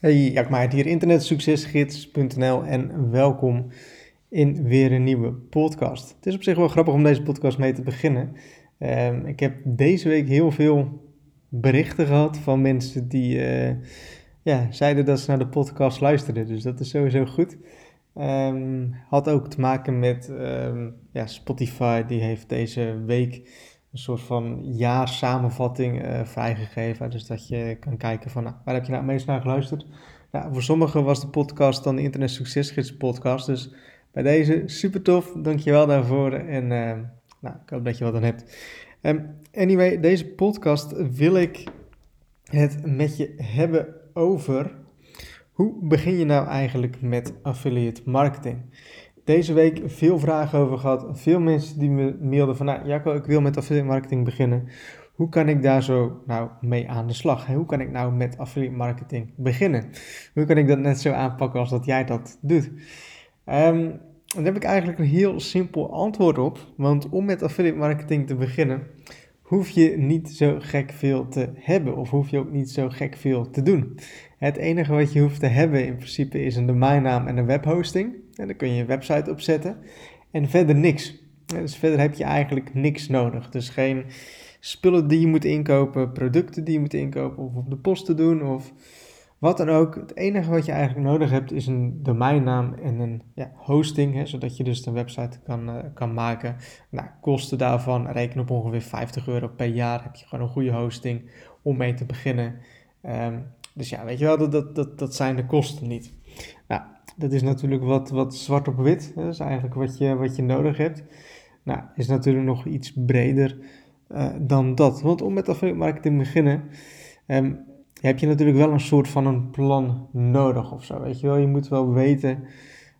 Hey, Jack Maart hier, internetsuccesgids.nl en welkom in weer een nieuwe podcast. Het is op zich wel grappig om deze podcast mee te beginnen. Um, ik heb deze week heel veel berichten gehad van mensen die uh, ja, zeiden dat ze naar de podcast luisterden, dus dat is sowieso goed. Um, had ook te maken met um, ja, Spotify, die heeft deze week een soort van jaarsamenvatting uh, vrijgegeven. Dus dat je kan kijken van nou, waar heb je nou het meest naar geluisterd. Nou, voor sommigen was de podcast dan de Internet Succesgids podcast. Dus bij deze super tof. Dankjewel daarvoor. En uh, nou, ik hoop dat je wat aan hebt. Um, anyway, deze podcast wil ik het met je hebben over hoe begin je nou eigenlijk met affiliate marketing deze week veel vragen over gehad. Veel mensen die me mailden van, nou Jacco, ik wil met affiliate marketing beginnen. Hoe kan ik daar zo nou mee aan de slag? Hoe kan ik nou met affiliate marketing beginnen? Hoe kan ik dat net zo aanpakken als dat jij dat doet? Um, daar heb ik eigenlijk een heel simpel antwoord op. Want om met affiliate marketing te beginnen, hoef je niet zo gek veel te hebben. Of hoef je ook niet zo gek veel te doen. Het enige wat je hoeft te hebben in principe is een domeinnaam en een webhosting. En dan kun je een website opzetten. En verder niks. Dus verder heb je eigenlijk niks nodig. Dus geen spullen die je moet inkopen, producten die je moet inkopen of op de post te doen of wat dan ook. Het enige wat je eigenlijk nodig hebt is een domeinnaam en een ja, hosting, hè, zodat je dus een website kan, uh, kan maken. Nou, kosten daarvan reken op ongeveer 50 euro per jaar. Heb je gewoon een goede hosting om mee te beginnen. Um, dus ja, weet je wel, dat, dat, dat, zijn de kosten niet. Nou, dat is natuurlijk wat, wat zwart op wit. Dat is eigenlijk wat je, wat je nodig hebt. Nou, is natuurlijk nog iets breder uh, dan dat. Want om met affiliate marketing te beginnen, um, heb je natuurlijk wel een soort van een plan nodig of zo. Weet je wel, je moet wel weten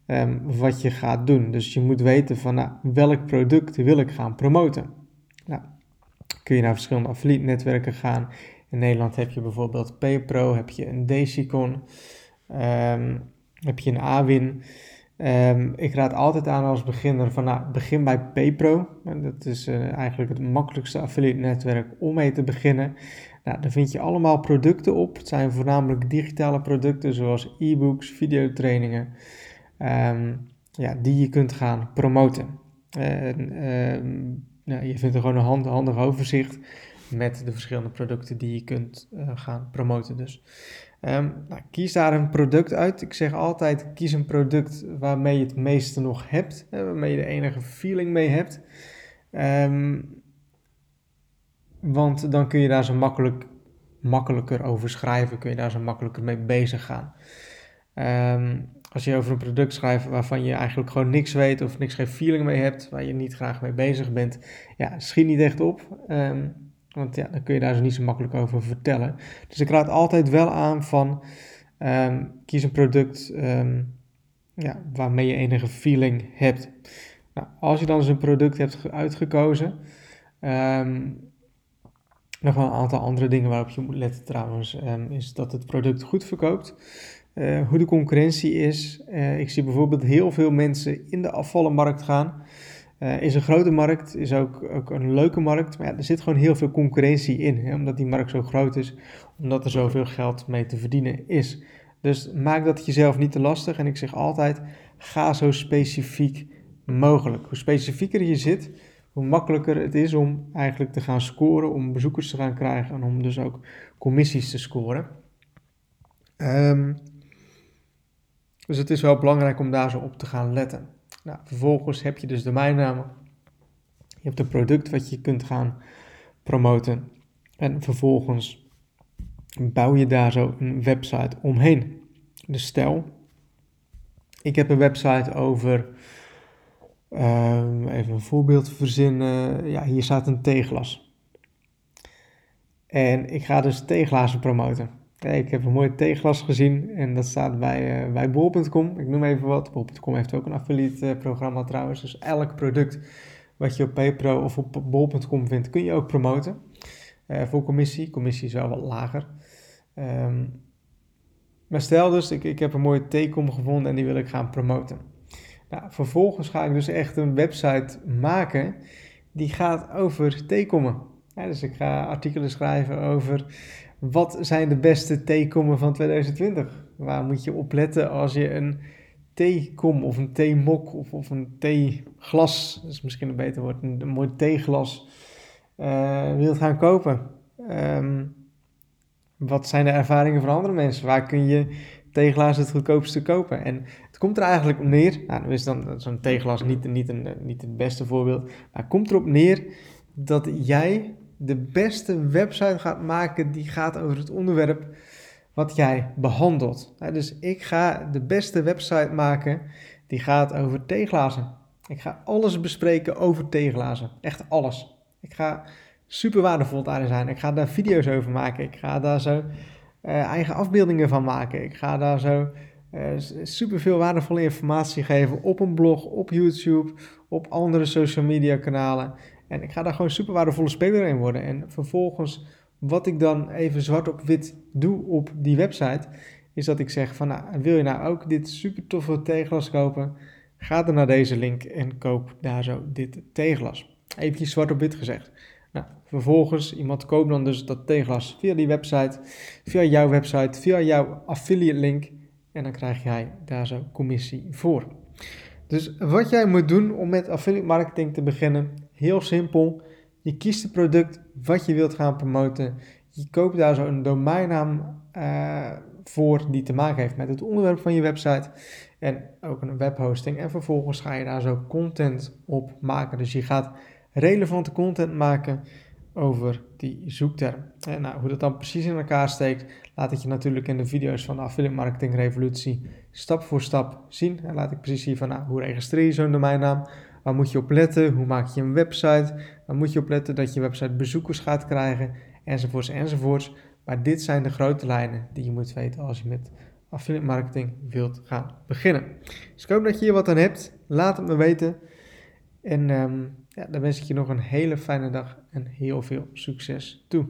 um, wat je gaat doen. Dus je moet weten van nou, welk product wil ik gaan promoten. Nou, kun je naar verschillende affiliate netwerken gaan in Nederland heb je bijvoorbeeld PayPro, heb je een Decicon, um, heb je een Awin. Um, ik raad altijd aan als beginner van nou, begin bij PayPro. Dat is uh, eigenlijk het makkelijkste affiliate netwerk om mee te beginnen. Nou, daar vind je allemaal producten op. Het zijn voornamelijk digitale producten zoals e-books, videotrainingen, um, ja, die je kunt gaan promoten. En, nou, je vindt er gewoon een handig overzicht met de verschillende producten die je kunt uh, gaan promoten. Dus um, nou, kies daar een product uit. Ik zeg altijd: kies een product waarmee je het meeste nog hebt, hè, waarmee je de enige feeling mee hebt. Um, want dan kun je daar zo makkelijk, makkelijker over schrijven, kun je daar zo makkelijker mee bezig gaan. Um, als je over een product schrijft waarvan je eigenlijk gewoon niks weet of niks geen feeling mee hebt, waar je niet graag mee bezig bent, ja, schiet niet echt op. want ja, dan kun je daar zo niet zo makkelijk over vertellen. Dus ik raad altijd wel aan van um, kies een product um, ja, waarmee je enige feeling hebt. Nou, als je dan eens een product hebt uitgekozen, um, nog wel een aantal andere dingen waarop je moet letten trouwens, is dat het product goed verkoopt. Uh, hoe de concurrentie is. Uh, ik zie bijvoorbeeld heel veel mensen in de afvallenmarkt gaan. Uh, is een grote markt, is ook, ook een leuke markt, maar ja, er zit gewoon heel veel concurrentie in, hè, omdat die markt zo groot is, omdat er zoveel geld mee te verdienen is. Dus maak dat jezelf niet te lastig en ik zeg altijd, ga zo specifiek mogelijk. Hoe specifieker je zit, hoe makkelijker het is om eigenlijk te gaan scoren, om bezoekers te gaan krijgen en om dus ook commissies te scoren. Um, dus het is wel belangrijk om daar zo op te gaan letten. Nou, vervolgens heb je dus de domeinnamen. Je hebt een product wat je kunt gaan promoten. En vervolgens bouw je daar zo een website omheen. Dus stel, ik heb een website over, uh, even een voorbeeld verzinnen. Ja, hier staat een theeglas. En ik ga dus theeglazen promoten. Ik heb een mooi theeglas gezien en dat staat bij, uh, bij bol.com. Ik noem even wat. Bol.com heeft ook een affiliate uh, programma trouwens. Dus elk product wat je op PayPro of op bol.com vindt, kun je ook promoten. Uh, voor commissie. Commissie is wel wat lager. Um, maar stel dus, ik, ik heb een mooie theekom gevonden en die wil ik gaan promoten. Nou, vervolgens ga ik dus echt een website maken die gaat over theekommen. Dus ik ga artikelen schrijven over wat zijn de beste theekommen van 2020? Waar moet je op letten als je een theekom of een theemok of, of een theeglas, dat is misschien een beter woord, een, mooi theeglas, uh, wilt gaan kopen? Ehm, wat zijn de ervaringen van andere mensen? Waar kun je theeglas het goedkoopste kopen? En het komt er eigenlijk op neer, nou, dan is dan zo'n theeglas niet, niet, een, niet het beste voorbeeld, maar het komt erop neer dat jij de beste website gaat maken die gaat over het onderwerp wat jij behandelt. Dus ik ga de beste website maken die gaat over theeglazen. Ik ga alles bespreken over theeglazen. Echt alles. Ik ga super waardevol daarin zijn. Ik ga daar video's over maken. Ik ga daar zo uh, eigen afbeeldingen van maken. Ik ga daar zo uh, super veel waardevolle informatie geven op een blog, op YouTube, op andere social media kanalen. En ik ga daar gewoon super waardevolle speler in worden. En vervolgens, wat ik dan even zwart op wit doe op die website, is dat ik zeg van, nou, wil je nou ook dit super toffe kopen? Ga dan naar deze link en koop daar zo dit theeglas. Even zwart op wit gezegd. Nou, vervolgens, iemand koopt dan dus dat theeglas via die website, via jouw website, via jouw affiliate link. En dan krijg jij daar zo commissie voor. Dus wat jij moet doen om met affiliate marketing te beginnen, heel simpel. Je kiest het product wat je wilt gaan promoten. Je koopt daar zo een domeinnaam uh, voor die te maken heeft met het onderwerp van je website. En ook een webhosting. En vervolgens ga je daar zo content op maken. Dus je gaat relevante content maken over die zoekterm. En nou, hoe dat dan precies in elkaar steekt, laat ik je natuurlijk in de video's van de Affiliate Marketing Revolutie stap voor stap zien. En laat ik precies zien van nou, hoe registreer je zo'n domeinnaam, waar moet je op letten, hoe maak je een website, waar moet je op letten dat je website bezoekers gaat krijgen, enzovoorts enzovoorts. Maar dit zijn de grote lijnen die je moet weten als je met affiliate marketing wilt gaan beginnen. Dus ik hoop dat je hier wat aan hebt. Laat het me weten. En um, ja, dan wens ik je nog een hele fijne dag en heel veel succes toe.